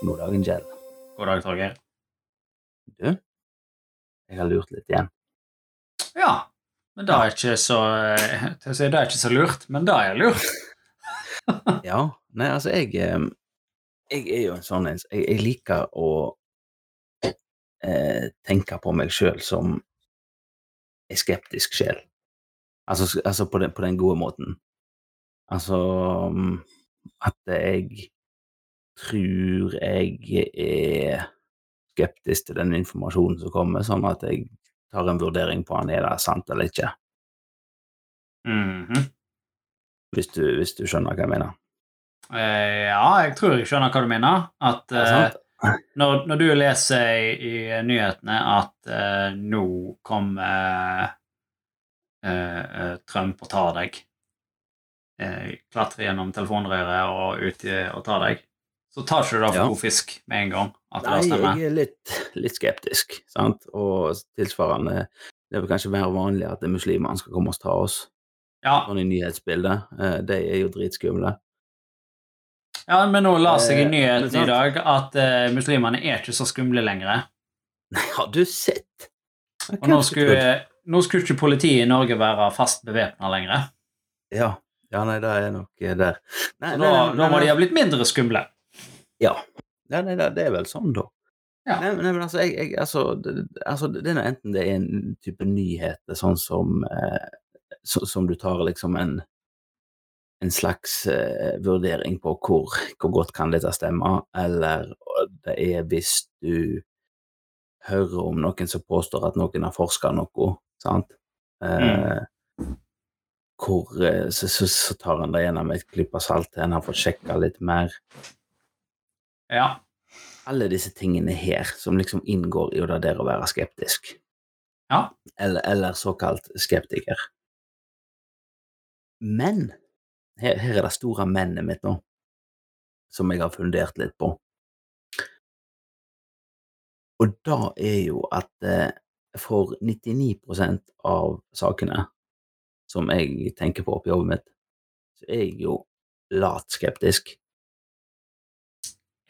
God dagen, Kjell. God dag, Torgeir. Du, jeg har lurt litt igjen. Ja, men det er ikke så eh, til å si, Det er ikke så lurt, men det er lurt. Ja, nei, altså, jeg eh, Jeg er jo en sånn en Jeg, jeg liker å eh, tenke på meg sjøl som ei skeptisk sjel. Altså, altså på, den, på den gode måten. Altså mm, at jeg tror jeg er skeptisk til den informasjonen som kommer, sånn at jeg tar en vurdering på om det er sant eller ikke, Mhm. hvis du, hvis du skjønner hva jeg mener. Eh, ja, jeg tror jeg skjønner hva du mener. At eh, når, når du leser i, i nyhetene at eh, nå kommer eh, eh, Trump og tar deg eh, Klatrer gjennom telefonrøret og ut og tar deg, så tar ikke du det for Ja. god fisk med en gang. Nei, jeg er litt, litt skeptisk, sant, og tilsvarende Det er vel kanskje mer vanlig at muslimene skal komme og ta oss, Ja, sånn i nyhetsbildet. Eh, De er jo dritskumle. ja, men nå la seg i Eh, nyheten i dag at uh, muslimene er ikke så skumle lenger. Nei, har du sett? Og nå skulle, nå skulle ikke politiet i Norge være fast bevæpna lenger. Ja. ja, nei, det er nok der. Nei, Så nei, da, nei, da må de ha blitt mindre skumle. Ja. ja det, det er vel sånn, da. Ja. Nei, nei, men altså, jeg, jeg, altså, det, altså, det er enten det er en type nyheter, sånn som eh, så, Som du tar liksom en en slags eh, vurdering på hvor, hvor godt kan dette stemme, eller det er hvis du hører om noen som påstår at noen har forska noe, sant? Eh, Hvor eh, så, så, så tar en det gjennom et et klype salt en har fått sjekka litt mer. Ja. alle disse tingene her som liksom inngår i det der å være skeptisk. Ja. Eller, eller såkalt skeptiker. Men her, her er det store mennet mitt nå, som jeg har fundert litt på. Og da er jo at eh, for 99% av sakene som jeg tenker på på hodet mitt, så er jeg jo lat skeptisk.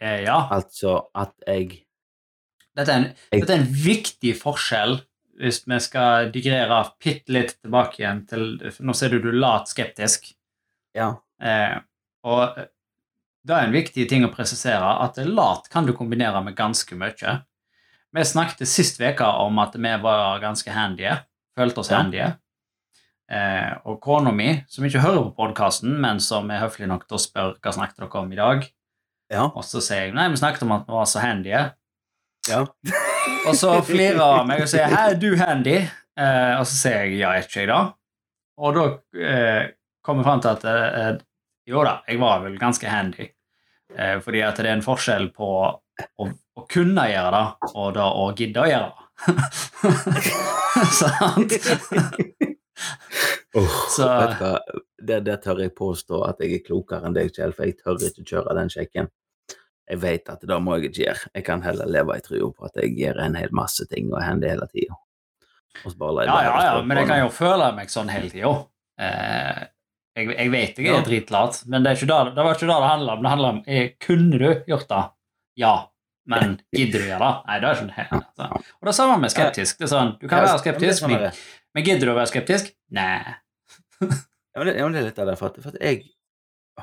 Eh, ja. Altså at jeg Dette er, en, Jeg- dette er en viktig forskjell hvis vi skal digrere bitte litt tilbake igjen til Nå ser du du lat skeptisk. Ja. Eh, og det er en viktig ting å presisere at lat kan du kombinere med ganske mye. Vi snakket sist uke om at vi var ganske handige. Følte oss Ja. handige. Eh, og kona mi, som ikke hører på podkasten, men som er høflig nok til å spørre hva snakket dere om i dag, Ja. og så sier jeg nei, vi snakket om at vi var så handige. ja. Og så flirer han av meg og sier 'hæ, er du handy?' Eh, og så sier jeg 'Ja, er ikke jeg da?' Og da eh, kom jeg fram til at eh, jo da, jeg var vel ganske handy. Eh, fordi at det er en forskjell på å, å kunne gjøre det, og da å gidde å gjøre det. Sant? oh, Så-? Det, det tør jeg påstå at jeg er klokere enn deg, Kjell, for jeg tør ikke kjøre den sjekken. Jeg vet at det må jeg ikke gjøre. Jeg kan heller leve i trua på at jeg gjør en hel masse ting og hender hele tida. Ja, ja, ja, men jeg kan jo føle meg sånn hele tida. Eh, jeg, jeg vet jeg er Ja. dritlat, men det, det, det var ikke det det handla om. Det handla om jeg, kunne du gjort det? Ja. Men gidder du gjøre det? Nei, det er ikke helt. Altså. Og det samme med skeptisk. Det er sånn, Du kan være skeptisk, men men, sånn det men gidder du å være skeptisk? Nei. Ja, men det, men er litt av det, for at, for at jeg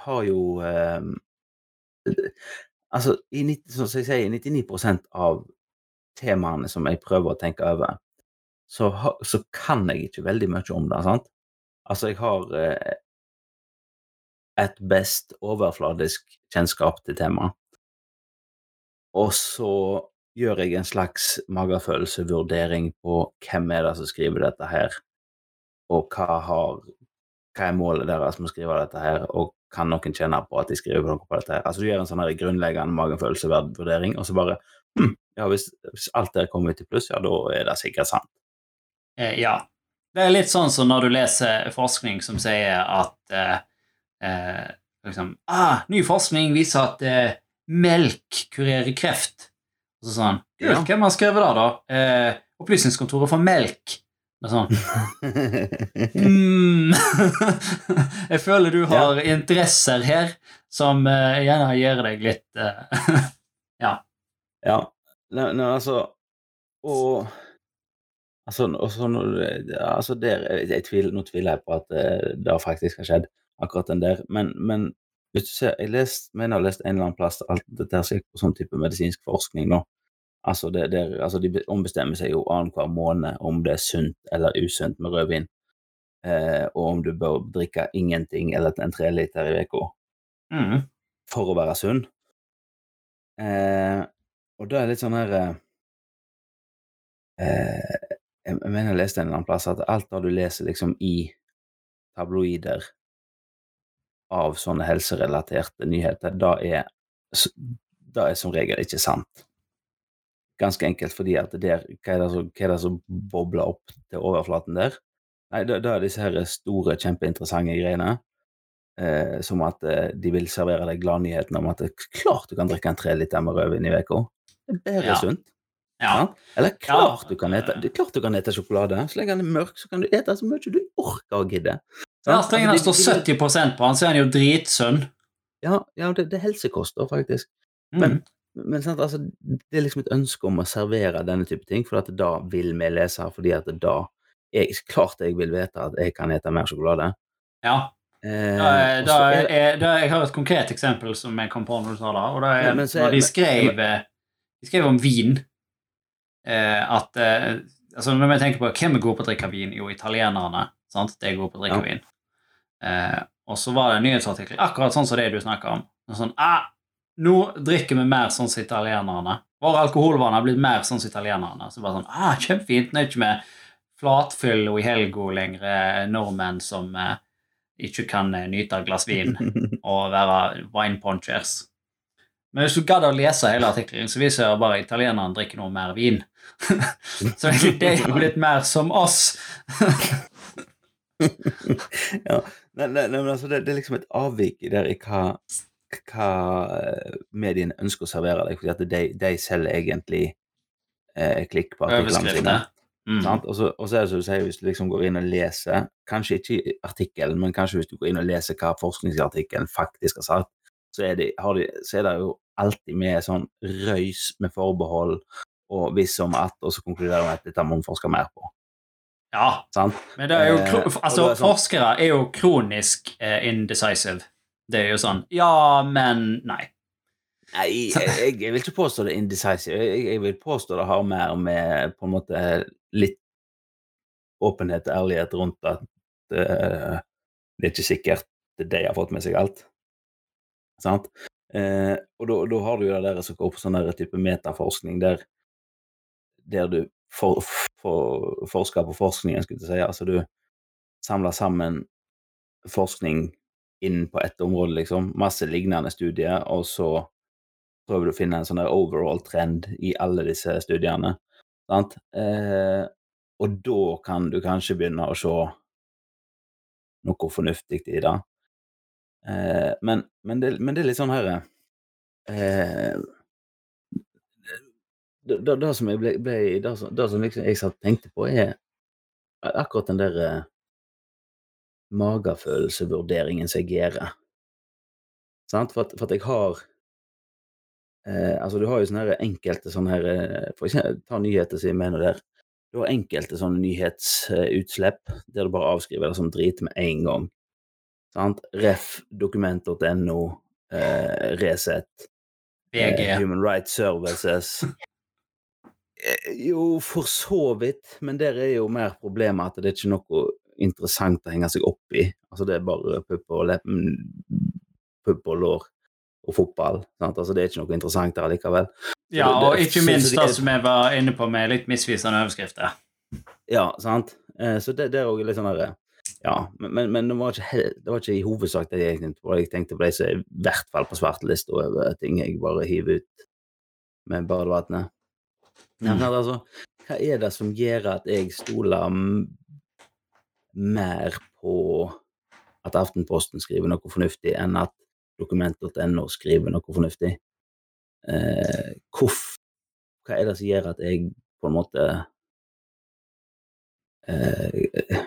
har jo ehm, Altså, i 90, som jeg sier, 99% av temaene som jeg prøver å tenke over, så, så kan jeg ikke veldig mye om det, sant? Altså, jeg har eh, et best overfladisk kjennskap til temaet. Og så gjør jeg en slags magefølelsevurdering på hvem er det som skriver dette her, og hva, har, hva er målet deres med å skrive dette her, og kan noen kjenne på at de skriver noe på dette her. Altså du gjør en sånn her grunnleggende magefølelsevurdering, og så bare hm, ja, hvis, hvis alt der kommer ut i pluss, ja, da er det sikkert sant. Eh, ja. Det er litt sånn som når du leser forskning som sier at eh, eh, liksom, ah, Ny forskning viser at eh, melk kurerer kreft. Og så sånn Kult, Ja. hvem har skrevet det, da? Eh, Opplysningskontoret for melk. Det er sånn mm. Jeg føler du har interesser her som eh, gjerne gjør deg litt eh, Ja. Ja. Nei, nei, altså Og Altså, og så når du- altså der, jeg, jeg tviler, Nå tviler jeg på at eh, det faktisk har skjedd, akkurat den der. Men, men hvis du ser, jeg lest, mener jeg har lest en eller annen plass alt dette sikkert på sånn type medisinsk forskning nå. Altså, det, det, altså De ombestemmer seg jo annenhver måned om det er sunt eller usunt med rødvin. Eh, og om du bør drikke ingenting eller en tre liter i uka Mm. for å være sunn. Eh, og da er det litt sånn her eh, eh, jeg mener jeg leste en eller annen plass at alt det du leser liksom i tabloider av sånne helserelaterte nyheter, da er, da er som regel ikke sant. Ganske enkelt fordi at der, hva er det som, hva er det som bobler opp til overflaten der? Nei, da, da er disse her store, kjempeinteressante greiene. Eh, som at eh, de vil servere deg gladnyheten om at det er klart du kan drikke en tre liter med rødvin i uka. Det er bedre Ja. sunt. Ja. Ja? Eller klart du kan ete det er klart du kan ete sjokolade. Så lenge den er mørk, så kan du ete så mye du orker og gidder. Ja, så lenge Altså, står de- de- 70% på han, så er jo dritsunn. Ja, ja det, det er helsekost, da, faktisk. Mm. Men, sant, altså, det er liksom et ønske om å servere denne type ting, for at da vil vi lese, fordi at da jeg, Klart jeg vil vite at jeg kan ete mer sjokolade. ja. Eh, Da, da, er, da, jeg har et konkret eksempel som jeg kom på når du sa det. Og da er er- når de skrev, de skrev om vin eh, at eh, altså Når vi tenker på hvem er gode på å drikke vin, jo italienerne. sant? De er gode på å drikke Ja. vin. Og så var det en nyhetsartikkel akkurat sånn som det du snakker om. Sånn, ah, nå drikker vi mer sånn som italienerne. Våre alkoholvaner har blitt mer sånn som italienerne. Så bare sånn, ah, Kjempefint. Nå er ikke vi flatfyll og i helga lenger eh, nordmenn som eh, ikke kan eh, nyte et glass vin og være wine ponchers. Men hvis du gadd å lese hele artikkelen, så viser det bare at italienerne drikker noe mer vin. så de har blitt mer som oss. ja. Nei, nei, men altså, det, det er liksom et avvik der i hva, hva eh, mediene ønsker å servere deg, fordi de, de selger egentlig eh, klikk på artiklene sine. Mm. Og, så, og så er det som du sier, hvis du liksom går inn og leser, kanskje ikke artikkelen, men kanskje hvis du går inn og leser hva forskningsartikkelen faktisk har sagt, så er, de, har de, så er det jo alltid med sånn røys med forbehold og hvis om at, og så konkluderer vi at dette må vi forske mer på. Ja, Sant? men det er jo, Eh, altså, er sånn- forskere er jo kronisk eh, indecisive. Det er jo sånn Ja, men nei. Nei, jeg, jeg, vil ikke påstå det indecisive. Jeg, jeg vil påstå det har mer med på en måte litt åpenhet og ærlighet rundt at uh, det er ikke sikkert de har fått med seg alt. Sant? Uh, og da har du jo det der som går på sånn der type metaforskning, der, der du for, for, forsker på forskningen, skulle jeg si. Altså du samler sammen forskning inn på ett område, liksom. Masse lignende studier, og så prøver du å finne en sånn overall trend i alle disse studiene. Sant? Eh, og da kan du kanskje begynne å se noe fornuftig i det. Eh, men, men, det, men det er litt sånn her eh, det, det, det som jeg ble, ble det, det som liksom jeg tenkte på, er akkurat den der eh, magefølelsevurderingen som jeg gjør. Sant? For at, for at jeg har eh, Altså, du har jo sånne her enkelte sånne her eh, For eksempel, ta nyheter som jeg mener der. Du har enkelte sånne nyhetsutslipp der du bare avskriver det som drit med en gang. Sant? Ref. dokument.no, eh, Resett, eh, Human Rights Services. Eh, Jo, for så vidt, men der er jo mer problemet at det er ikke noe interessant å henge seg opp i. Altså, det er bare pupp og pupp og lår og fotball. Sant? Altså, det er ikke noe interessant der likevel. Ja, det- og ikke minst det det som jeg var inne på med litt misvisende overskrifter. Ja, sant? Eh, Så det, det er òg litt sånn derre Ja, men, men, men det, var ikke, det var ikke i hovedsak det jeg tenkte på. Jeg tenkte på de som er i hvert fall på svartelista over ting jeg bare hiver ut med badevannet. Mm. altså, hva er det som gjør at jeg stoler mer på at Aftenposten skriver noe fornuftig, enn at dokument.no skriver noe fornuftig? Eh, hvorf, hva er det som gjør at jeg på en måte eh,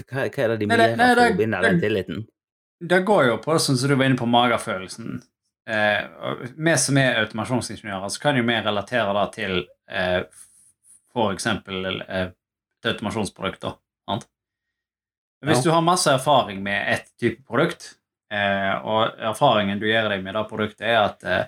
hva, hva er det de må gjøre for å vinne den tilliten? Det går jo på, sånn som du var inne på, magefølelsen. eh, Vi som er automasjonsingeniører, så kan jo vi relatere det til eh, f.eks. Eh, et automasjonsprodukt. da, sant? Hvis Ja. du har masse erfaring med ett type produkt, eh, og erfaringen du gjør deg med det produktet, er at eh,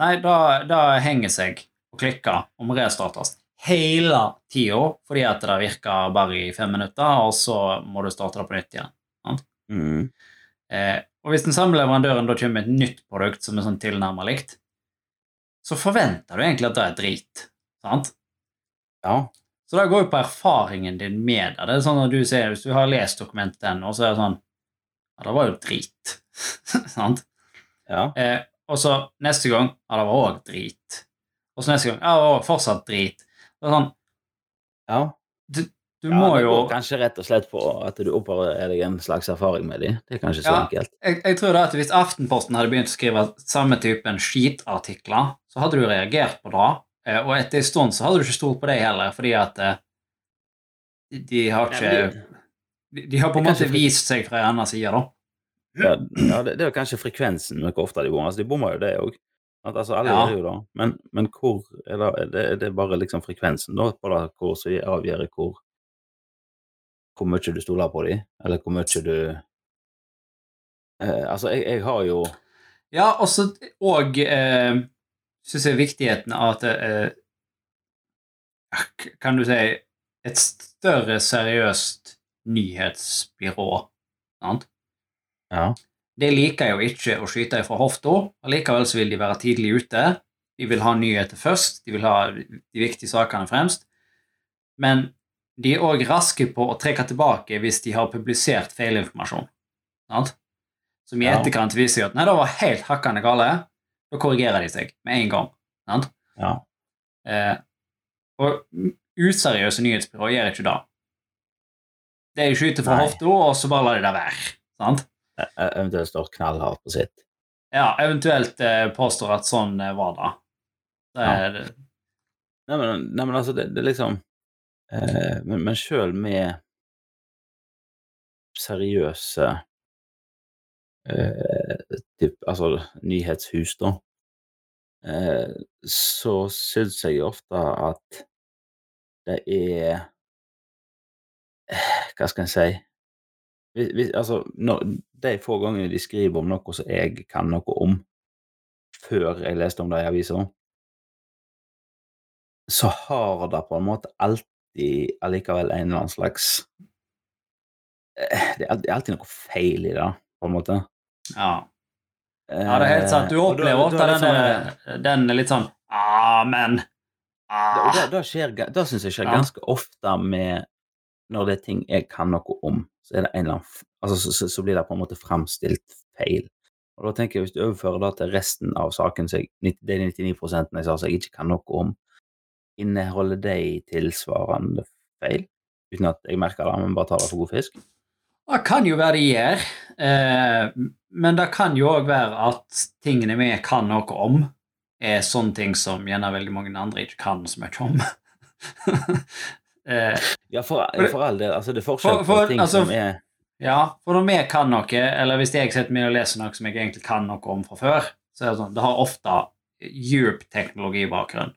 Nei, da henger seg og klikker og må restartes hele tida fordi at det virker bare i fem minutter, og så må du starte det på nytt igjen. Mm. Eh, og hvis den samme leverandøren da kommer med et nytt produkt som er sånn tilnærmet likt, så forventer du egentlig at det er drit. sant? Ja. Så det går jo på erfaringen din med det. Det er sånn at du ser, Hvis du har lest dokumentet ennå, så er det sånn Ja, det var jo drit. sant? Ja. Eh, og så neste gang Ja, det var òg drit. Og så neste gang Ja, det var fortsatt drit. Det er sånn ja. Du ja, må jo kanskje rett og slett på at du opparbeider deg en slags erfaring med dem. Det er kanskje så Ja. enkelt. jeg, jeg tror da at Hvis Aftenposten hadde begynt å skrive samme typen skitartikler, så hadde du reagert på det. Eh, Og etter en stund så hadde du ikke stolt på det heller, fordi at eh, de- har ikke De, har på en måte vist seg fra en annen side, da. Ja, det, er jo kanskje frekvensen hvor ofte de bommer. Altså, de bommer jo det òg. Altså, alle Ja. gjør jo det. Men, men hvor er det, er det, er det bare liksom frekvensen da, på det hvor som avgjør hvor hvor mye du stoler på dem, eller hvor mye du eh, Altså, jeg, jeg har jo Ja, også, og eh, syns jeg viktigheten av at det er Kan du si et større seriøst nyhetsbyrå. Sant? Ja. De liker jo ikke å skyte fra hofta, og likevel så vil de være tidlig ute. De vil ha nyheter først, de vil ha de viktige sakene fremst. Men de er òg raske på å trekke tilbake hvis de har publisert feilinformasjon. Sant? Som i etterkant viser at nei, det var helt hakkende gale. Da korrigerer de seg med en gang. Sant? Ja. Eh, og useriøse nyhetsbyråer gjør ikke det. er jo skyter fra hofta, og så bare lar de det være. Sant? e- Eventuelt står knallhardt på sitt. Ja, eventuelt eh, påstår at sånn eh, var det. det Ja. det. Nei, men, nei, men altså, det, det er liksom eh, Men, men sjøl med seriøse eh, typ, altså nyhetshus, da, eh, så syns jeg ofte at det er eh, Hva skal en si hvis, hvis, altså, når, De få gangene de skriver om noe som jeg kan noe om, før jeg leste om det i avisa, så har det på en måte alltid allikevel en eller annen slags eh, Det er alltid, noe feil i det, på en måte. Ja. ja, det er helt sant. Du Eh, opplever ofte den, sånn, den er litt sånn ah, men Det, ah. det, det, ga- det syns jeg skjer Ja. ganske ofte med når det er ting jeg kan noe om, så det annen altså, så, så, så blir det på en måte framstilt feil. Og da tenker jeg Hvis du overfører det til resten av saken, så jeg, de 99 jeg sa som jeg ikke kan noe om, inneholder de tilsvarende feil? Uten at jeg merker det, men bare tar det for god fisk? Det kan jo være de gjør, eh, men det kan jo òg være at tingene vi kan noe om, er sånne ting som gjerne veldig mange andre ikke kan så mye om. eh, Ja, for, for all del. Altså, det er forskjell For- for, på ting altså, som er ja, for når vi kan noe, eller hvis jeg setter meg og leser noe som jeg egentlig kan noe om fra før, så er det sånn, det har ofte djup teknologibakgrunn.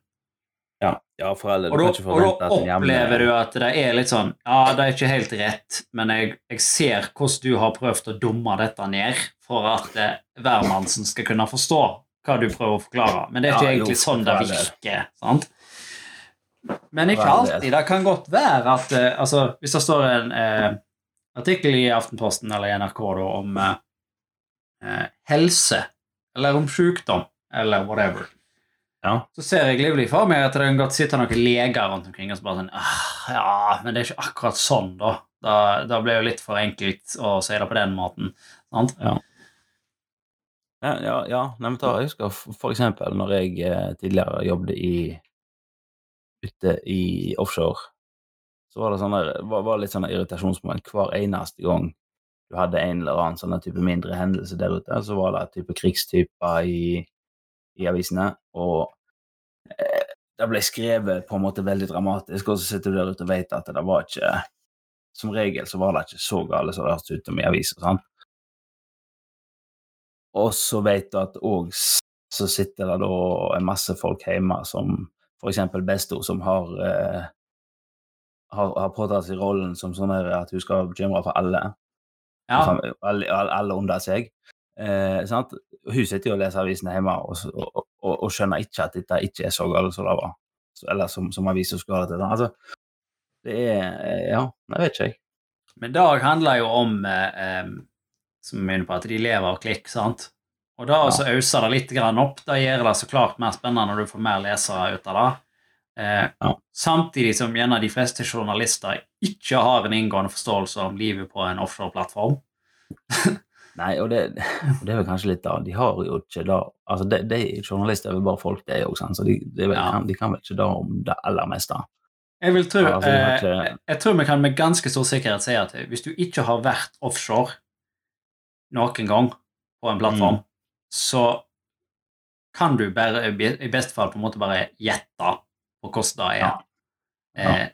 Ja foreldre. Og Du da, ikke og da opplever du at det er litt sånn Ja, det er ikke helt rett, men jeg, jeg ser hvordan du har prøvd å dumme dette ned for at eh, hvermannsen skal kunne forstå hva du prøver å forklare. Men det er ikke Ja, egentlig jo, sånn det virker. sant? Men ikke alltid. Det kan godt være at eh, altså, Hvis det står en eh, artikkel i Aftenposten eller i NRK da, om eh, eh, helse, eller om sykdom, eller whatever, Ja. så ser jeg livlig for meg at det kan godt sitte noen leger rundt omkring og så bare sånn ah, Ja, men det er ikke akkurat sånn, da. Da, da blir det jo litt for enkelt å si det på den måten. Sant? Ja. Ja, ja, ja. Nei, men ta, jeg husker for eksempel når jeg eh, tidligere jobbet i ute i offshore, så var det sånn der, var, var litt sånn irritasjonsmoment hver eneste gang du hadde en eller annen sånn type mindre hendelse der ute, så var det type krigstyper i, i avisene, og det ble skrevet på en måte veldig dramatisk, og så sitter du der ute og vet at det var ikke Som regel så var det ikke så gale som det hørtes ut om i aviser, sant? og så vet du at òg så sitter det da en masse folk hjemme som eksempel Besto, som har eh, har, har påtatt seg rollen som sånn at hun skal bekymre for alle. Ja. Alle, alle under seg. Eh, sant? Hun sitter jo og leser avisene hjemme og, og, og, og skjønner ikke at dette ikke er så galt som det var. Eller som, som avisa skulle ha det til. Altså, det er eh, Ja, jeg vet ikke, jeg. Men Dag handler jo om eh, som vi begynner på, at de lever av klikk. sant? Og da også auser det litt grann opp. Da gjør det så klart mer spennende når du får mer lesere ut av det. Eh, Ja. Samtidig som gjerne de fleste journalister ikke har en inngående forståelse om livet på en offshore-plattform. Nei, og det, og det er vel kanskje litt da De har jo ikke da Altså, de, de journalister er vel bare folk, det òg, så de, de, vel, Ja. kan, de kan vel ikke da om det aller meste. Jeg vil tro, altså, eh, ikke- jeg- jeg tror vi kan med ganske stor sikkerhet si at hvis du ikke har vært offshore noen gang på en plattform, Mm. så kan du bare, i beste fall på en måte bare gjette på hvordan det er. Ja. Ja.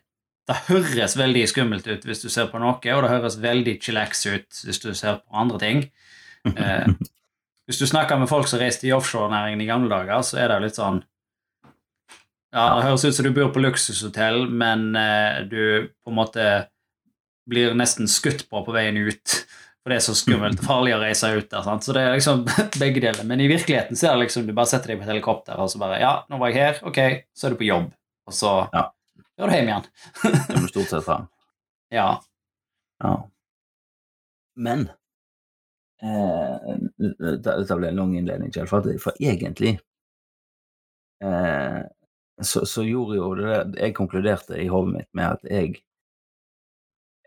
Det høres veldig skummelt ut hvis du ser på noe, og det høres veldig chillax ut hvis du ser på andre ting. Eh, hvis du snakker med folk som reiste i offshorenæringen i gamle dager, så er det litt sånn Ja, det høres ut som du bor på luksushotell, men eh, du på en måte blir nesten skutt på på veien ut. For det er så skummelt og farlig å reise ut der. sant? Så det er liksom begge deler. Men i virkeligheten så er det liksom du bare setter deg på et helikopter og så bare Ja, nå var jeg her. Ok, så er du på jobb. Og så Ja. Er du hjem igjen. Det er stort sett fram. Ja. Ja. Men eh, Dette dette ble en lang innledning, Kjell, for, for egentlig eh, så, så gjorde jo det Jeg konkluderte i hodet mitt med at jeg,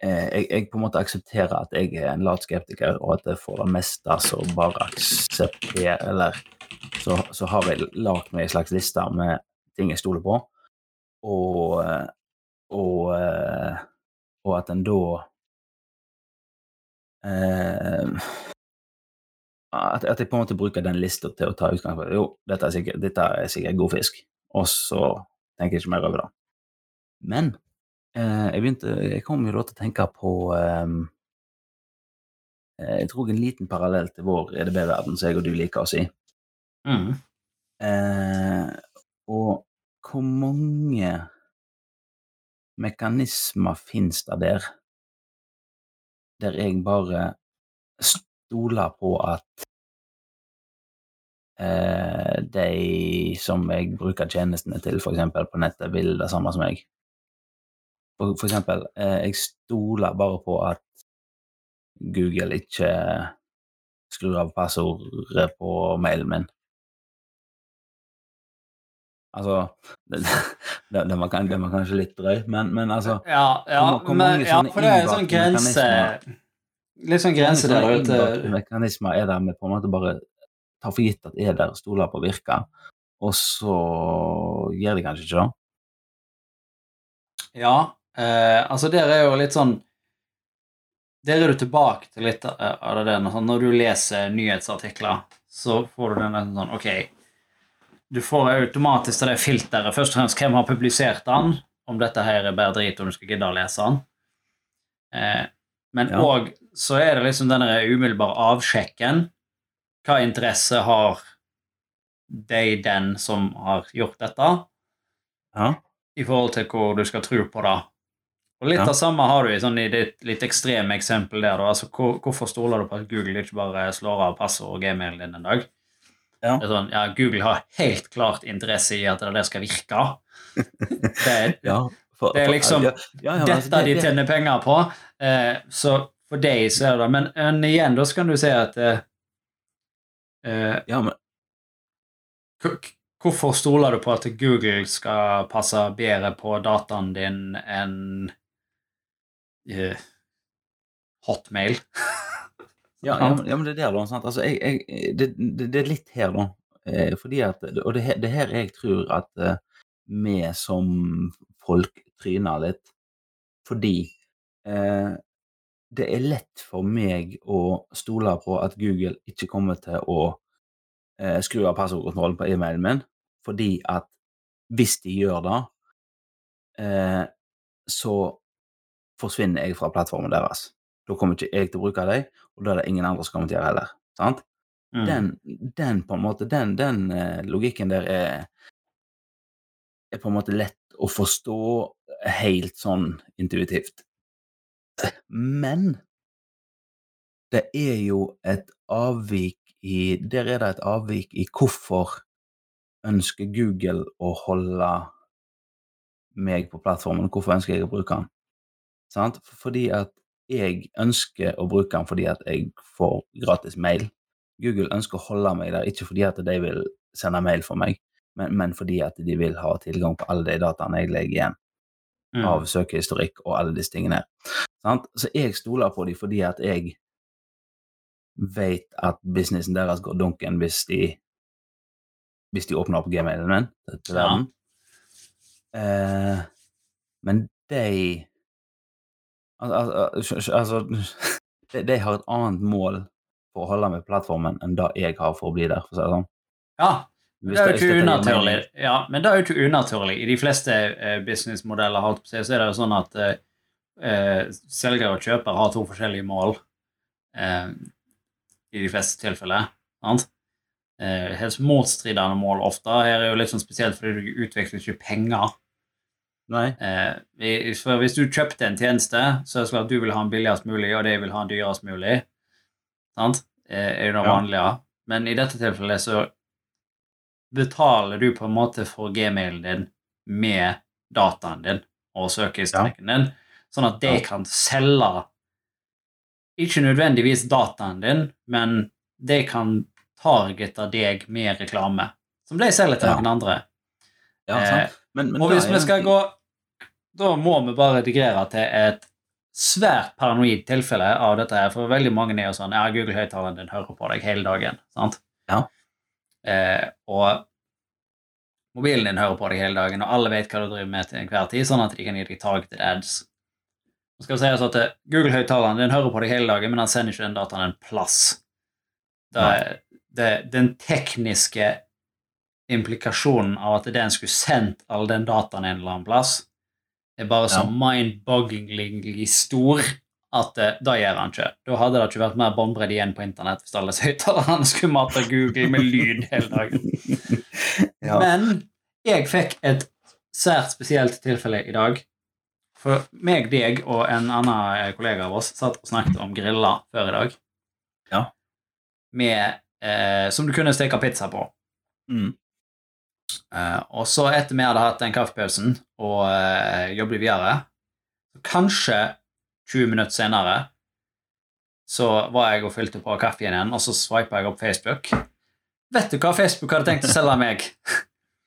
eh, jeg Jeg på en måte aksepterer at jeg er en lat skeptiker, og at jeg for det meste så bare aksepterer Eller så, så har jeg lagd meg en slags liste med ting jeg stoler på, og, eh, og, eh, og at en da eh, at, at jeg på en måte bruker den lista til å ta utgangspunkt Jo, dette er sikkert, dette er sikkert god fisk. Og så tenker jeg ikke mer over det. Men eh, jeg begynte Jeg kom jo da til å tenke på eh, Jeg tror en liten parallell til vår EDB-verden som jeg og du liker å si. Mm. Eh, og hvor mange mekanismer finnes det der der jeg bare stoler på at eh, de som jeg bruker tjenestene til, eksempel på nettet, vil det samme som meg. For, for eksempel, eh, jeg stoler bare på at Google ikke skrur av passordet på mailen min. Altså det, var, var kanskje litt drøy, men, men altså Ja, ja, Hvor- men, ja, for det er en sånn grense? Litt sånn grense der ute. mekanismer er der vi på en måte bare tar for gitt at er der, stoler på virker, og så gjør de kanskje ikke det. Ja, eh, altså der er jo litt sånn Der er du tilbake til litt av av det der. Når du leser nyhetsartikler, så får du den sånn Ok, du får automatisk det filteret. Først og fremst hvem har publisert den, om dette her er bare drit, om du skal gidde å lese den. Eh, men Ja. så er det liksom den der umiddelbare avsjekken. Hva interesse har de, den som har gjort dette? Ja. i forhold til hvor du skal tro på det. Og Litt Ja. av samme har du i, sånn, i ditt litt ekstreme eksempel der. Altså, hvor, hvorfor stoler du på at Google ikke bare slår av passord og gmailen din en dag? Ja. Sånn, ja, Google har helt klart interesse i at det der skal virke. Det er Ja, for, Det er liksom ja, ja, altså, dette det- de tjener penger på. Eh, så for deg så er det Men, men igjen, da skal du si at eh, eh, Ja, men Hvorfor stoler du på at Google skal passe bedre på dataen din enn eh, Hotmail? Ja, ja, men, ja, men det er der, da. Sant? Altså, jeg, jeg, det, det, det er litt her, da. Eh, fordi at, og det, det her jeg tror at eh, vi som folk tryner litt. Fordi eh, det er lett for meg å stole på at Google ikke kommer til å eh, skru av passordkontrollen på e-mailen min, fordi at hvis de gjør det, eh, så forsvinner jeg fra plattformen deres. Da kommer ikke jeg til å bruke dem, og da er det ingen andre som kommer til å gjøre heller. Sant? Mm. den, den på en måte, den, den eh, logikken der er, er på en måte lett å forstå helt sånn intuitivt. Men det er jo et avvik i Der er det et avvik i hvorfor ønsker Google å holde meg på plattformen, og hvorfor ønsker jeg å bruke den. Sant? Fordi at jeg ønsker å bruke den fordi at jeg får gratis mail. Google ønsker å holde meg der, ikke fordi at de vil sende mail for meg, men, men fordi at de vil ha tilgang på alle de dataene jeg legger igjen Mm. av søkehistorikk og alle disse tingene. Sant? Så jeg stoler på dem fordi at jeg vet at businessen deres går dunken hvis de hvis de åpner opp gmailen min til, verden. Ja. Eh, men de Altså de, de har et annet mål for å holde på plattformen enn det jeg har for å bli der, for å si det sånn. Ja, men det er jo ikke unaturlig. Ja, men det er jo ikke unaturlig. I de fleste eh, businessmodeller holdt på seg, så er det jo sånn at eh, eh, selger og kjøper har to forskjellige mål eh, i de fleste tilfeller. Sant? Eh, helt motstridende mål ofte. Her er jo litt sånn spesielt fordi du utvikler ikke penger. Nei? Eh, for hvis du kjøpte en tjeneste, så er det klart at du vil ha den billigst mulig, og de vil ha den dyrest mulig. Sant? Eh, er jo noe Ja. Men i dette tilfellet så betaler du på en måte for gmailen din med dataen din og søkehistorikken din, sånn at de Ja. kan selge ikke nødvendigvis dataen din, men de kan targete deg med reklame, som de selger til Ja. noen andre. Ja, Eh, sant? Men, men Og hvis vi skal en- gå Da må vi bare redigere til et svært paranoid tilfelle av dette her, for veldig mange er jo sånn Ja, Google-høyttaleren din hører på deg hele dagen, sant? Ja. Eh, og mobilen din hører på deg hele dagen, og alle vet hva du driver med til enhver tid, sånn at de kan gi deg targeted ads. Nå skal si sies at eh, Google-høyttaleren din hører på deg hele dagen, men han sender ikke den dataen en plass. Det, det, den tekniske implikasjonen av at den skulle sendt all den dataen en eller annen plass, er bare så Ja. mind-bogglingly stor at da det gjør han ikke. Da hadde det ikke vært mer båndbredd igjen på internett hvis alle høyttalerne skulle mate Google med lyd hele dagen. ja. Men jeg fikk et sært spesielt tilfelle i dag. For meg, deg og en annen eh, kollega av oss satt og snakket om griller før i dag. Ja. Med, eh, som du kunne steke pizza på. Mm. Eh, og så etter vi hadde hatt den kaffepausen og uh, jobbet videre, så kanskje 20 minutter senere så var jeg og fylte på kaffen igjen, og så sveipa jeg opp Facebook. Vet du hva Facebook hadde tenkt å selge meg?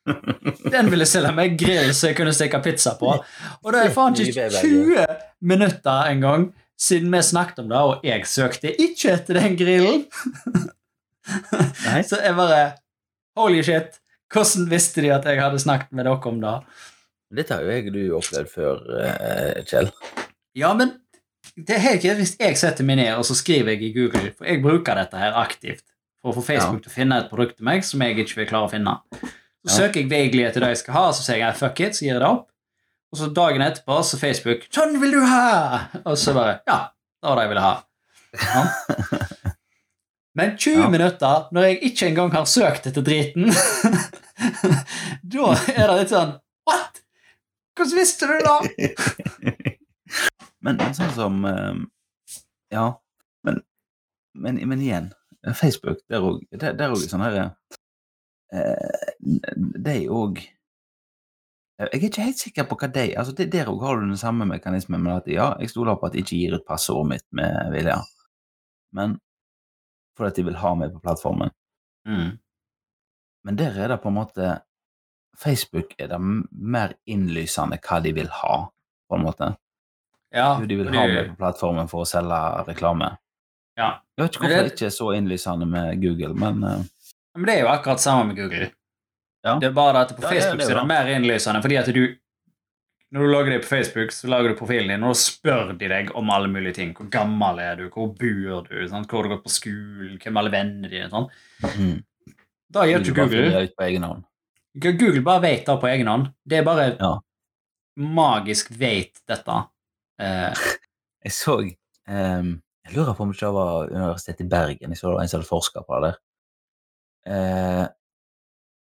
Den ville selge meg grill så jeg kunne steke pizza på. Og det er faen ikke 20 minutter engang siden vi snakket om det, og jeg søkte ikke etter den grillen. Så jeg bare Holy shit! Hvordan visste de at jeg hadde snakket med dere om det? Dette har jo jeg og du opplevd før, eh, Kjell. Ja, men det er helt greit hvis jeg setter meg ned og så skriver jeg i Google, for jeg bruker dette her aktivt for å få Facebook til å finne et produkt til meg som jeg ikke vil klare å finne. Så Ja. søker jeg vaguely etter det jeg skal ha, så sier jeg fuck it, så gir jeg det opp. Og så dagen etterpå så Facebook 'Sånn vil du ha!' Og så bare Ja, det var det jeg ville ha. Ja. Men 20 Ja. minutter, når jeg ikke engang har søkt etter driten, da er det litt sånn What?! Hvordan visste du det? men, men sånn som eh, Ja, men, men, men igjen, Facebook, der òg der, der også sånn her Det De òg Jeg er ikke helt sikker på hva de altså det, Der òg har du den samme mekanismen men at ja, jeg stoler på at de ikke gir ut passordet mitt med vilje, men fordi at de vil ha meg på plattformen. Mm. Men der er det på en måte Facebook er det mer innlysende hva de vil ha, på en måte. Ja, Hvor de vil ha meg på plattformen for å selge reklame. Ja. Jeg vet ikke hvorfor det- det ikke er så innlysende med Google, men uh... Men det er jo akkurat samme med Google. Ja. Det er bare at på Ja, det er Facebook det er det mer innlysende, fordi at du Når du lager det på Facebook, så lager du profilen din, og da spør de deg om alle mulige ting. Hvor gammel er du? Hvor bor du? Sant? Hvor har du gått på skolen? Hvem er alle vennene dine? Sånn. mm, Da gjør ikke Google. Google bare vet det på egen hånd. Det er bare Ja. magisk vet dette. Eh, Jeg så um, Jeg lurer på om det ikke var Universitetet i Bergen. Jeg så det var en som hadde forska på det der. Uh,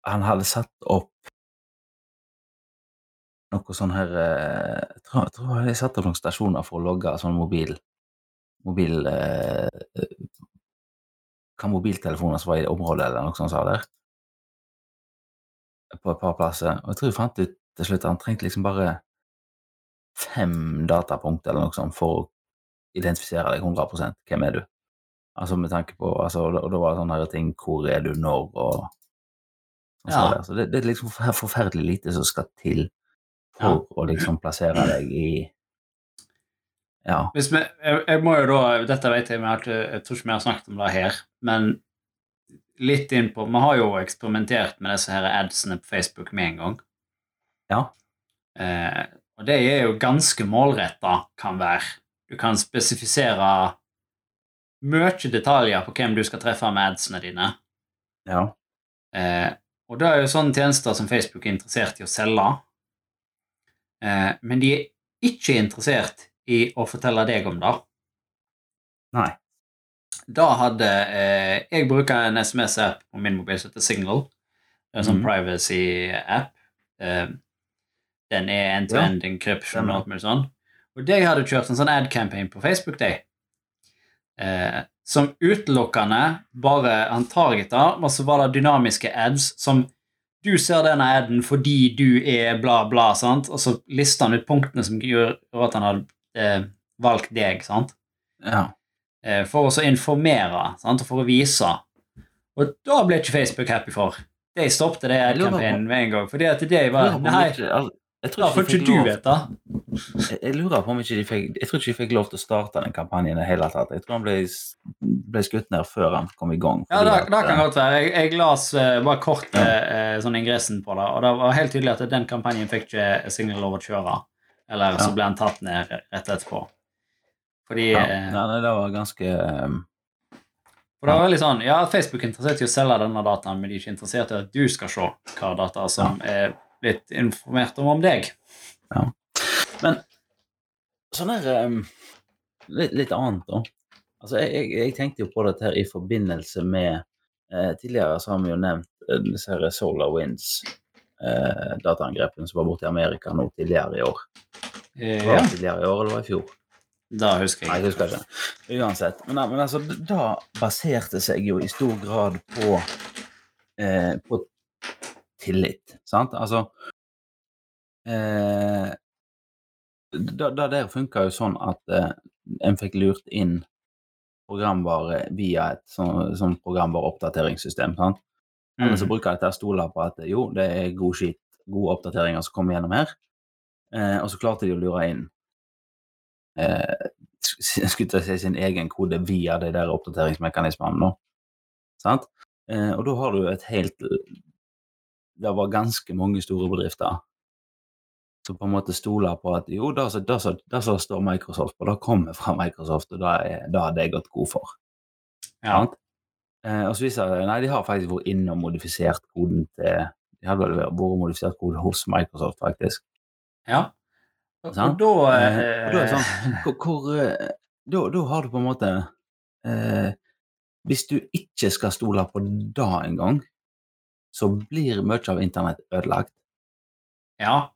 han hadde satt opp noe sånn her eh, Jeg tror, jeg tror jeg satte opp noen stasjoner for å logge sånn mobil mobil eh, Hva mobiltelefoner som var i det området, eller noe sånt sa der. På et par plasser. Og jeg tror jeg fant ut til slutt at han trengte liksom bare fem datapunkt eller noe sånt for å identifisere deg 100 Hvem er du? Altså med tanke på altså, Og da var det sånne her ting Hvor er du når? og sånn Ja. Så det, det er liksom forferdelig lite som skal til for å liksom plassere deg i Ja. Vi, jeg, jeg må jo da, Dette vet jeg, men jeg tror ikke vi har snakket om det her. Men litt inn på Vi har jo eksperimentert med disse her adsene på Facebook med en gang. Ja. Eh, og det er jo ganske målretta, kan være. Du kan spesifisere mye detaljer på hvem du skal treffe med adsene dine. ja. Eh, og det er jo sånne tjenester som Facebook er interessert i å selge. Eh, men de er ikke interessert i å fortelle deg om det. Nei. Da hadde eh, Jeg bruker en SMS-app på min mobil som heter Signal. Det er en sånn mm. privacy-app. Eh, den er end-to-end encryption og alt mulig sånn. Og de hadde kjørt en sånn ad-campaign på Facebook, de. Eh, som utelukkende bare han targeta, og så var det dynamiske ads som du ser denne aden fordi du er bla, bla, sant? og så lister han ut punktene som gjør at han har eh, valgt deg, sant? Ja. Eh, for å så informere sant? og for å vise. Og da ble ikke Facebook happy for. De stoppet det ad-campaignen med en gang. Fordi at det var Nei, jeg tror ikke du lov- det. Jeg, jeg lurer på om ikke de fikk Jeg tror ikke de fikk lov til å starte den kampanjen i det hele tatt. Jeg tror han ble, ble skutt ned før han kom i gang. Ja, det, det kan eh, godt være. Jeg, jeg las eh, bare kort eh, sånn ingressen på det, og det var helt tydelig at den kampanjen fikk ikke Signal lov å kjøre. Eller så ble han tatt ned rett etterpå. Fordi ja, ja, nei, det var ganske eh, For det var veldig sånn, ja, Facebook er interessert i å selge denne dataen, men de er ikke interessert i at du skal se hva data som er blitt informert om om deg. Men sånn her um, litt, litt annet, da. Altså, jeg, jeg, jeg tenkte jo på dette her i forbindelse med eh, Tidligere så har vi jo nevnt eh, disse her Solar Winds. Eh, dataangrepene som var borte i Amerika nå tidligere i år. Eh, Var det tidligere i år, eller var det i fjor? da husker Nei, jeg. jeg husker ikke. Uansett. Men, men altså, da baserte seg jo i stor grad på eh, på tillit, sant? Altså eh, da, da der funka jo sånn at eh, en fikk lurt inn programvare via et sånn, sånn programvareoppdateringssystem. sant? Eller så Mm. bruker jeg til å stole på at jo, det er god skit, gode oppdateringer som kommer gjennom her. Eh, og så klarte de å lure inn eh, skulle til å si sin egen kode via de der oppdateringsmekanismene. Sant? Eh, og da har du et helt Det var ganske mange store bedrifter som på en måte stoler på at jo, det som- står Microsoft på, det kommer fra Microsoft, og det har de gått god for. Ja. Eh, og så viser det nei, de har faktisk vært inne og modifisert koden til De hadde vel vært modifisert kode hos Microsoft, faktisk. ja. Og, og da Eh, og da er eh, sånn hvor, hvor, eh, da, da har du på en måte eh, Hvis du ikke skal stole på det engang, så blir mye av internett ødelagt. Ja.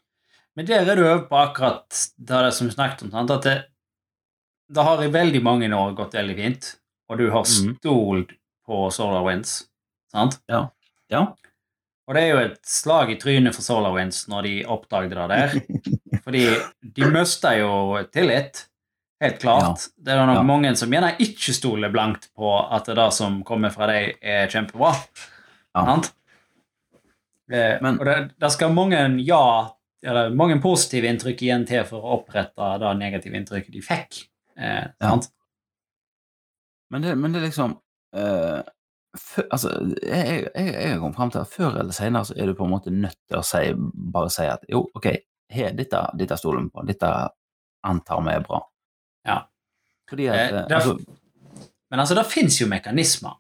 Men der er du over på akkurat det det som vi snakket om. Sant? At det, det har i veldig mange år gått veldig fint, og du har stolt stolt på SolarWinds. Sant? Ja. Og det er jo et slag i trynet for SolarWinds når de oppdaget det der. Fordi de mista jo tillit. Helt klart. Det er nok Ja. mange som gjerne ikke stoler blankt på at det som kommer fra deg, er kjempebra. Ja. Eh, Men- og det, det skal mange ja eller mange positive inntrykk igjen til for å opprette det negative inntrykket de fikk. Eh, Ja. sant? Men det, men det er liksom eh, for, Altså, jeg, jeg, jeg kom fram til at før eller senere så er du på en måte nødt til å si, bare si at jo, ok, her, dette, dette stoler vi på, dette antar vi er bra. Ja. Fordi at Eh, eh, det er- altså, Men altså, det fins jo mekanismer.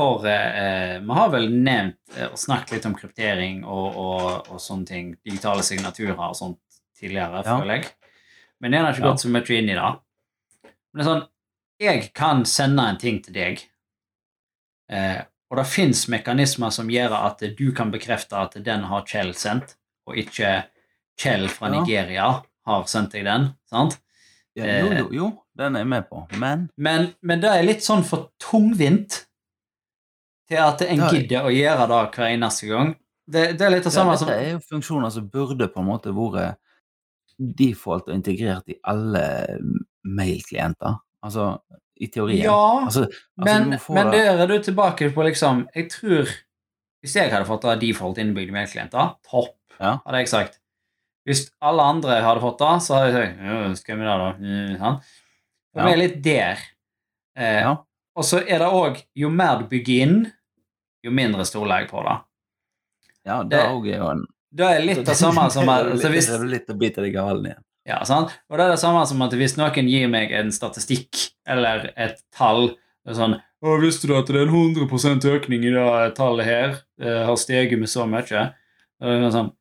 For eh, vi har vel nevnt eh, og snakket litt om kryptering og, og, og sånne ting, digitale signaturer og sånt tidligere, Ja. føler jeg. Men det har ikke gått så mye inn i det. Men det er sånn Jeg kan sende en ting til deg, eh, Og det fins mekanismer som gjør at du kan bekrefte at den har Kjell sendt, og ikke Kjell fra. Nigeria har sendt deg den. sant? Ja, jo, jo, jo, den er jeg med på, men Men, men det er litt sånn for tungvint til at en gidder å gjøre det hver eneste gang. Det, det er litt det ja, samme dette som er jo funksjoner som burde på en måte vært default og integrert i alle mailklienter. Altså, i teorien. Ja, altså, altså, men, du men det- der er du tilbake på liksom Jeg tror Hvis jeg hadde fått det default innebygd i mailklienter, topp, Ja. hadde jeg sagt. Hvis alle andre hadde fått det, så hadde jeg sagt «Ja, skal vi da, da? Mm? Ja. vi er litt der. Eh, Ja. Og så er det òg Jo mer du bygger inn, jo mindre stoler jeg på det. Ja, det det- er jo en Det er litt det samme som at hvis, Det er litt å bite deg i igjen. ja, sant? Og det er det samme som at hvis noen gir meg en statistikk eller et tall det er sånn å, 'Visste du at det er en 100% økning i det tallet her? Det har steget med så mye?' Sånn,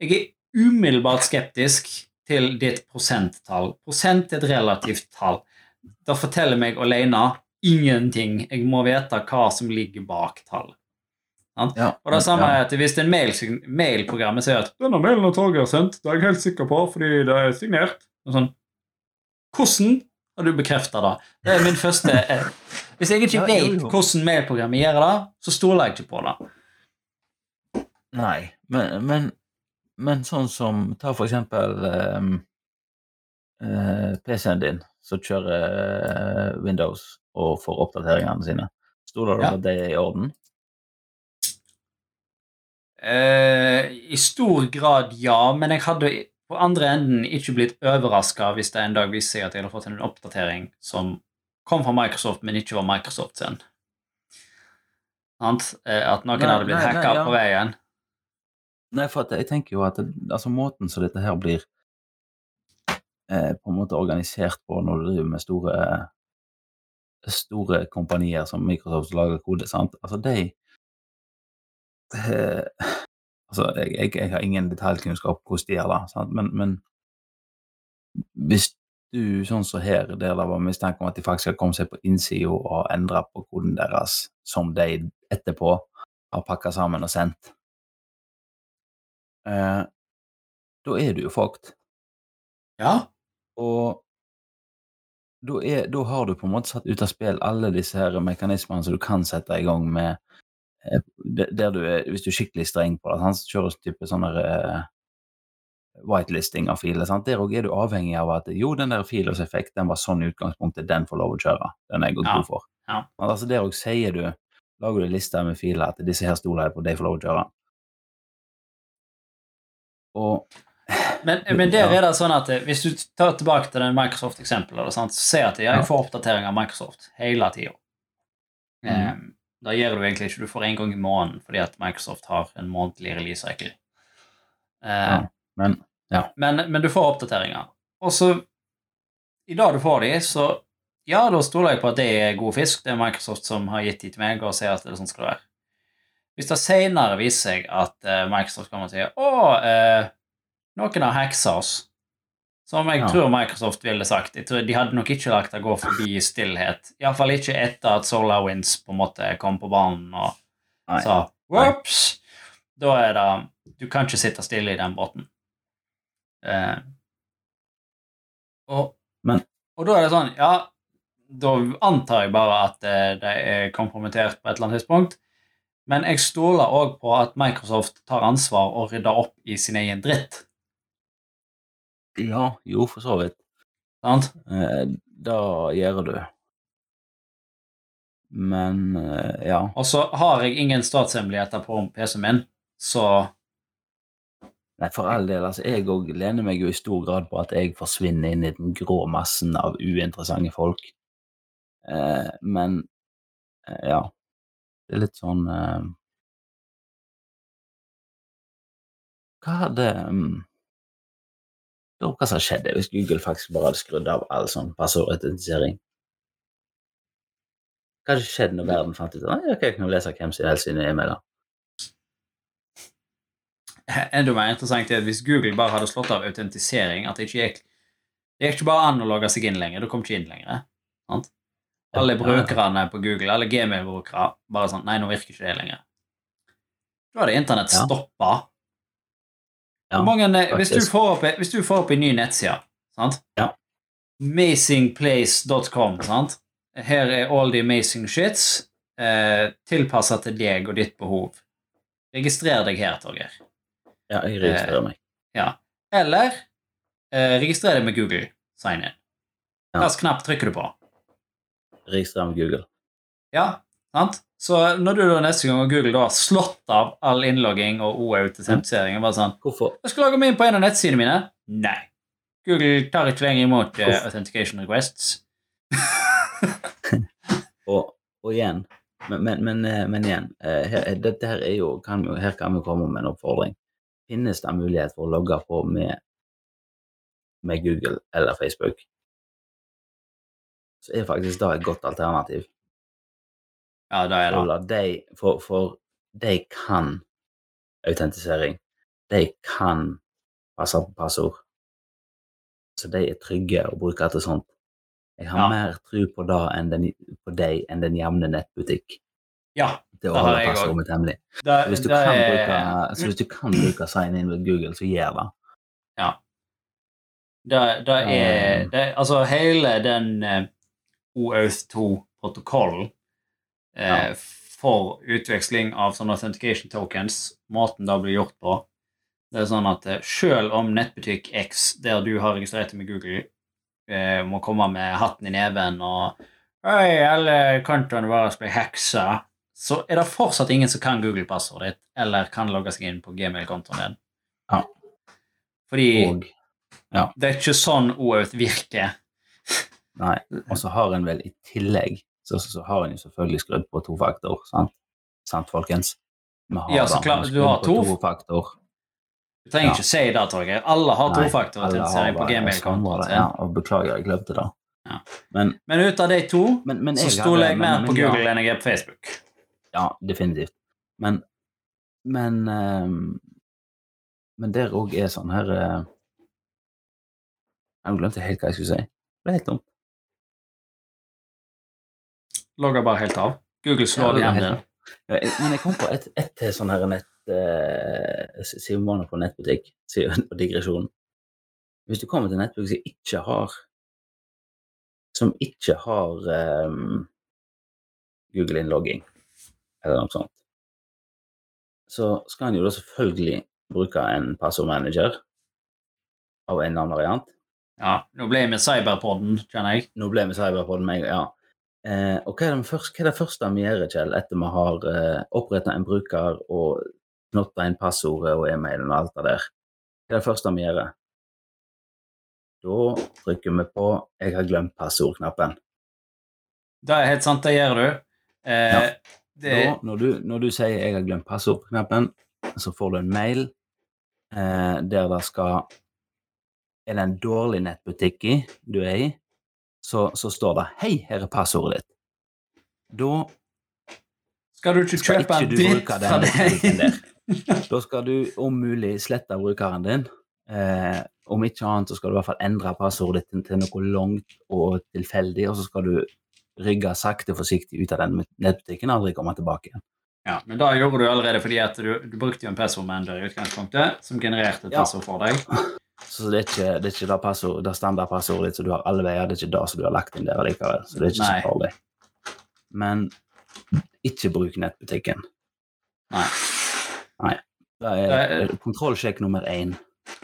jeg er umiddelbart skeptisk til ditt prosenttall. Prosent er et relativt tall. Det forteller meg alene ingenting. Jeg må vite hva som ligger bak tall. Ja, Og det samme er at hvis en mail, mailprogrammet sier at 'denne mailen og toget er sendt', det er jeg helt sikker på, fordi det er signert. Og sånn, Hvordan har du bekrefta det? Det er min første eh, Hvis jeg ikke vet hvordan mailprogrammet gjør det, så stoler jeg ikke på det. Nei, men, men, men sånn som Ta for eksempel um, uh, PC-en din, som kjører uh, Windows og for oppdateringene sine. Stoler du Ja. på det er i orden? Eh, I stor grad ja, men jeg hadde på andre enden ikke blitt overraska hvis det en dag viste seg at jeg hadde fått en oppdatering som kom fra Microsoft, men ikke var Microsoft sin. Sant? Eh, At noen Nei, hadde blitt nei, nei, hacka ja. på veien. Nei, for jeg tenker jo at det, altså måten som dette her blir eh, på en måte organisert på når du driver med store store kompanier som Microsoft som lager kode, sant? Altså, de eh, Altså, jeg, jeg, jeg har ingen detaljkunnskap hvordan de gjør det, sant? Men, men hvis du, sånn som her, der det var mistanke om at de faktisk har kommet seg på innsida og endra på koden deres, som de etterpå har pakka sammen og sendt eh, da er du jo fucked. Ja. Og da, er, da har du på en måte satt ut av spill alle disse her mekanismene som du kan sette i gang med eh, der du er, Hvis du er skikkelig streng på det, han kjører type sånne uh, whitelisting av filer. Sant? Der òg er du avhengig av at jo, den der filers effekt, den var sånn i utgangspunktet, den får lov å kjøre. Den er jeg Ja, god for. ja. Altså, der òg sier du Lager du en liste med filer at disse her stoler jeg på, de får lov å kjøre. Og Men, men der Ja. er det sånn at eh, hvis du tar tilbake til den Microsoft-eksempelet, så ser jeg at ja, Ja. jeg får oppdatering av Microsoft hele tida. Mhm. da gjør du egentlig ikke Du får én gang i måneden fordi at Microsoft har en månedlig release-cycle. Eh, Ja. Men men, men du får oppdateringer. Og så, i dag du får de, så ja, da stoler jeg på at det er god fisk. Det er Microsoft som har gitt de til meg, og sier at det er sånn skal det være. Hvis det senere viser seg at eh, Microsoft kommer og sier å, eh, noen har hacksa oss, som jeg Ja. tror Microsoft ville sagt jeg tror De hadde nok ikke lagt det gå forbi i stillhet. Iallfall ikke etter at SolarWinds på en måte kom på banen og Nei. sa Whoops! Da er det Du kan ikke sitte stille i den båten. Eh, og, Men- og da er det sånn Ja, da antar jeg bare at eh, det er kompromittert på et eller annet tidspunkt. Men jeg stoler òg på at Microsoft tar ansvar og rydder opp i sin egen dritt. Ja, jo, for så vidt. Sant? Eh, da gjør du. Men eh, ja. Og så har jeg ingen statshemmeligheter på PC-en min, så Nei, for all del. altså, Jeg òg lener meg jo i stor grad på at jeg forsvinner inn i den grå massen av uinteressante folk. Eh, men eh, ja. Det er litt sånn eh, Hva hadde um, Hva som skjedde hvis Google faktisk bare hadde skrudd av all sånn passordautentisering? Hva hadde skjedd når verden fant ut at «Nei, ok, jeg kan lese hvem som helst sine e-mailer? Enda mer interessant er at hvis Google bare hadde slått av autentisering at Det ikke gikk Det gikk ikke bare an å logge seg inn lenger. Du kom ikke inn lenger. Sant? alle brukerne på Google, alle Gmail-brukere, bare sånn Nei, nå virker ikke det lenger. Da hadde internett Ja. stoppa. Ja, mange, eh, hvis, du får opp, hvis du får opp en ny nettside, sant? Ja. Amazingplace.com, sant? Her er all the amazing shits eh, tilpassa til deg og ditt behov. Registrer deg her, Torgeir. Ja, jeg registrerer meg. Ja. Eller eh, registrer deg med Google. Sign in. Ja. Hvilken knapp trykker du på? Registrerer med Google. Ja, sant? Så når du da neste gang Google da har slått av all innlogging og OAutentisering bare sånn Hvorfor? Jeg skal logge meg inn på en av nettsidene mine. Nei. Google tar ikke lenger imot uh, authentication requests. Og, og igjen, men, men, men, eh, men igjen, eh, her, dette her er jo, kan, vi- her kan vi komme med en oppfordring. Finnes det mulighet for å logge på med, med Google eller Facebook, så er faktisk det et godt alternativ. Ja, det er det. de, for, for de kan autentisering. De kan passe på passord. Så de er trygge å bruke til sånt. Jeg har Ja. mer tro på det enn den, på deg enn den jevne nettbutikk Ja. Det har jeg Så hvis du, det kan er- bruke, så hvis du kan bruke sign in with Google, så gjør det. Det, det er Um. det, Altså, hele den eh, OAuth 2-protokollen eh, for utveksling av sånne authentication tokens, måten det blir gjort på Det er sånn at eh, selv om nettbutikk X, der du har registrert deg med Google, eh, må komme med hatten i neven og Oi, alle kontoene våre blir heksa, så er det fortsatt ingen som kan Google-passordet ditt, eller kan logge seg inn på Gmail-kontoen din. Ja. Fordi Og, det er ikke sånn OAuth virker. nei, og så har en vel i tillegg så, så, har en jo selvfølgelig skrudd på tofaktor, sant? Sant, folkens? Ja, så klart, du har to. to- faktor. Du trenger Ja. ikke si det, Torgeir. Alle har tofaktorautentisering på Gmail-kontoen sin. Ja, og beklager, jeg glemte det. Ja. Men, Men ut av de to men, men så stoler jeg mer på. Google enn jeg er på Facebook. Ja, definitivt. Men Men ehm, Men der òg er sånn her uh, Jeg glemte helt hva jeg skulle si. Det ble helt dumt. Logger bare helt av. Google Ja, slår det igjen Ja, Men jeg kom på et, et sånn her nett eh, Siden man var på nettbutikk, på digresjon. Hvis du kommer til en nettbutikk som ikke har Som ikke har um, Google-innlogging, eller noe sånt, så skal en jo da selvfølgelig bruke en passordmanager av en eller annen variant. Ja, nå ble jeg med Cyberpodden, kjenner jeg. Nå ble jeg med meg, ja. Eh, og hva er, det hva er det første vi gjør, Kjell, etter vi har eh, opprettet en bruker og knotta inn passordet og e-mailen og alt det der? Hva er det første vi gjør? Da trykker vi på 'Jeg har glemt passord'-knappen. Det er helt sant, det gjør du. Eh, Ja. det, Da, når du, når du sier 'jeg har glemt passord'-knappen, så får du en mail eh, der det skal Er det en dårlig nettbutikk i du er i, så, så står det 'Hei, her er passordet ditt'. Da skal du ikke skal kjøpe ikke du ditt fra deg? Da skal du om mulig slette brukeren din. Eh, om ikke annet så skal du i hvert fall endre passordet ditt til noe langt og tilfeldig, og så skal du rygge sakte og forsiktig ut av den nettbutikken og aldri komme tilbake igjen. Ja, men da gjorde du allerede fordi at du, du brukte jo en passordmanager i utgangspunktet, som genererte et Ja. passord for deg. Så det er ikke det, er ikke det, passord, det standardpassordet ditt som du har alle veier, det er ikke det som du har lagt inn der likevel. Så det er ikke Nei. så farlig. Men ikke bruk nettbutikken. Nei. Er, Det er- kontrollsjekk nummer én.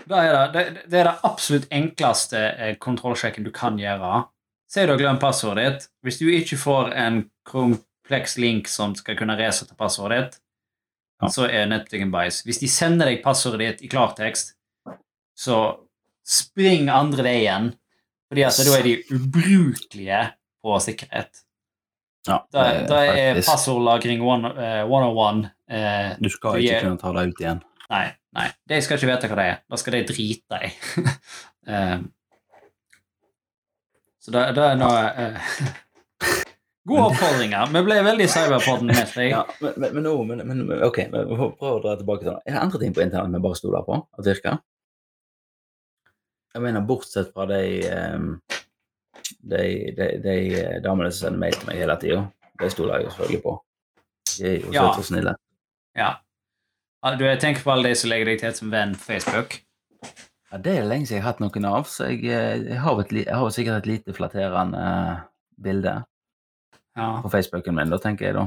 Det er det, det, det er det absolutt enkleste eh, kontrollsjekken du kan gjøre. Si du har glemt passordet ditt. Hvis du ikke får en kompleks link som skal kunne resette passordet ditt, Ja. så er nettbutikken bæsj. Hvis de sender deg passordet ditt i klartekst, så spring andre veien, fordi at da er de ubrukelige på sikkerhet. Ja, Da, da er passordlagring one- eh, 101 eh, Du skal ikke kunne ta det ut igjen. Nei, nei. De skal ikke vite hva det er. Da skal de drite i. Eh, så det, det er noe uh, Gode oppfordringer. Vi ble veldig cyberpodden med deg. Ja, men, men, men, ok, prøve å dra tilbake til det. Er det andre ting på internett vi bare stoler på at virker? Jeg mener, bortsett fra de ehm, De, de, de damene som sender mail til meg hele tida, de stoler jeg jo selvfølgelig på. De er jo Ja. søte og snille. Ja. Du, jeg tenker på alle de som legger deg til som venn på Facebook. Ja, det er lenge siden jeg har hatt noen av, så jeg, eh, jeg, har, et, jeg har sikkert et lite flatterende eh, bilde Ja. på Facebooken min, da tenker jeg da.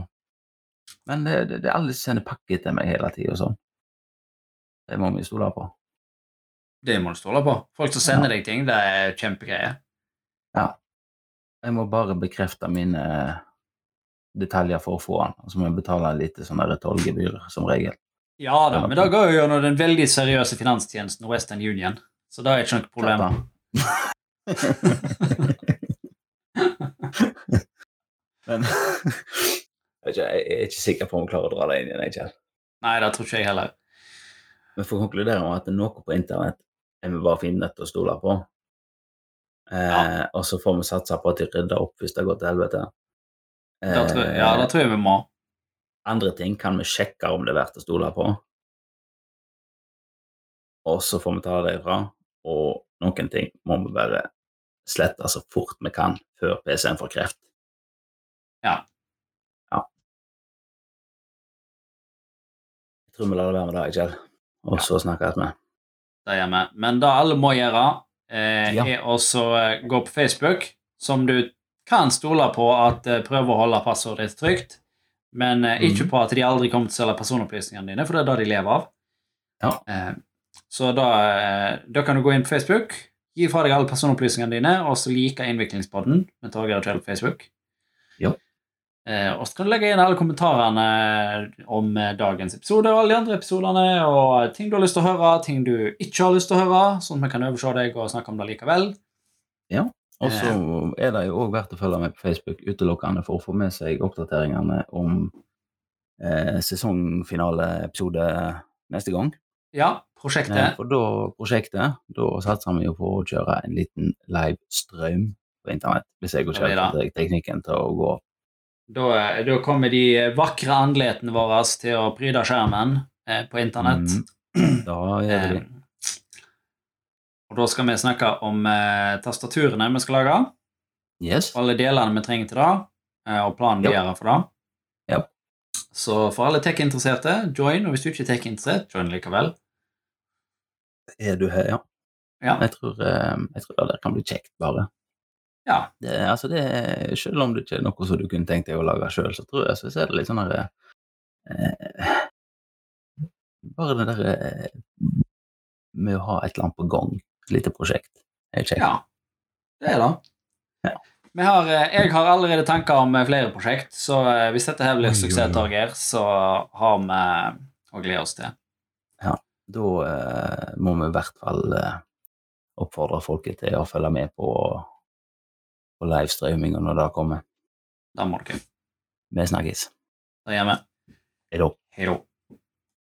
Men det, det, det er alle som sender pakke til meg hele tida og sånn. Det må vi stole på. Det må du stole på. Folk som sender deg ting, det er kjempegreier. Jeg må bare bekrefte mine eh, detaljer for å få den, og så må jeg betale litt lite sånn tollgebyr som regel. Ja da, men det går jo gjennom den veldig seriøse finanstjenesten Western Union, så det er ikke noe problem. Men jeg, er ikke sikker på om jeg klarer å dra det inn igjen. jeg, Kjell. Nei, det tror ikke jeg heller. Vi får konkludere med at noe på internett er vi bare fint nødt til å stole på. Eh, Og så får vi satse på at de rydder opp hvis det går til helvete. Det tror, Eh, ja, det tror jeg vi må. Andre ting kan vi sjekke om det er verdt å stole på. Og så får vi ta det ifra. Og noen ting må vi bare slette så fort vi kan før PC-en får kreft. Ja. Ja. Jeg tror vi lar det være med det, Kjell. Og Ja. så snakkes vi. Det hjemme. Men det alle må gjøre, eh, Ja. er også eh, gå på Facebook, som du kan stole på at eh, prøver å holde passordet ditt trygt, men eh, ikke Mhm. på at de aldri kommer til å selge personopplysningene dine, for det er det de lever av. Ja. Eh, så da, eh, da kan du gå inn på Facebook, gi fra deg alle personopplysningene dine, og så like innviklingspodden med Torgeir og Kjell på Facebook. Eh, og så kan du legge inn alle kommentarene om eh, dagens episode og alle de andre episodene, og ting du har lyst til å høre, ting du ikke har lyst til å høre, sånn at vi kan overse deg og snakke om det likevel. Ja, Og så er det jo òg verdt å følge med på Facebook utelukkende for å få med seg oppdateringene om eh, sesongfinaleepisode neste gang. Ja, Eh, prosjektet. for da prosjektet, da satser vi jo på å kjøre en liten live strøm på internett. Hvis jeg har får teknikken til å gå. Da, eh, da kommer de vakre andletene våre til å pryde skjermen eh, på internett. Mm, Da gjør vi Eh, det. og da skal vi snakke om eh, tastaturene vi skal lage, Yes. alle delene vi trenger til det, eh, og planen yep. videre for det. Yep. Så for alle tech-interesserte, join, og hvis du ikke er tech-interessert, join likevel. Er du her, ja? Ja. Jeg tror, eh, jeg tror det kan bli kjekt, bare. Ja. Det, altså det, selv om det ikke er noe som du kunne tenkt deg å lage sjøl, så tror jeg så er det litt sånn derre eh, Bare det derre eh, med å ha et eller annet på gang, et lite prosjekt, er kjekt. Ja, det er det. Ja. Har, eh, jeg har allerede tanker om eh, flere prosjekt, så eh, hvis dette her blir suksess. Torgeir, så har vi å glede oss til. Ja, Da eh, må vi i hvert fall eh, oppfordre folket til å følge med på, på livestreaminga når det kommer. Da må dere. Vi snakkes. Da gjør vi. Hei da.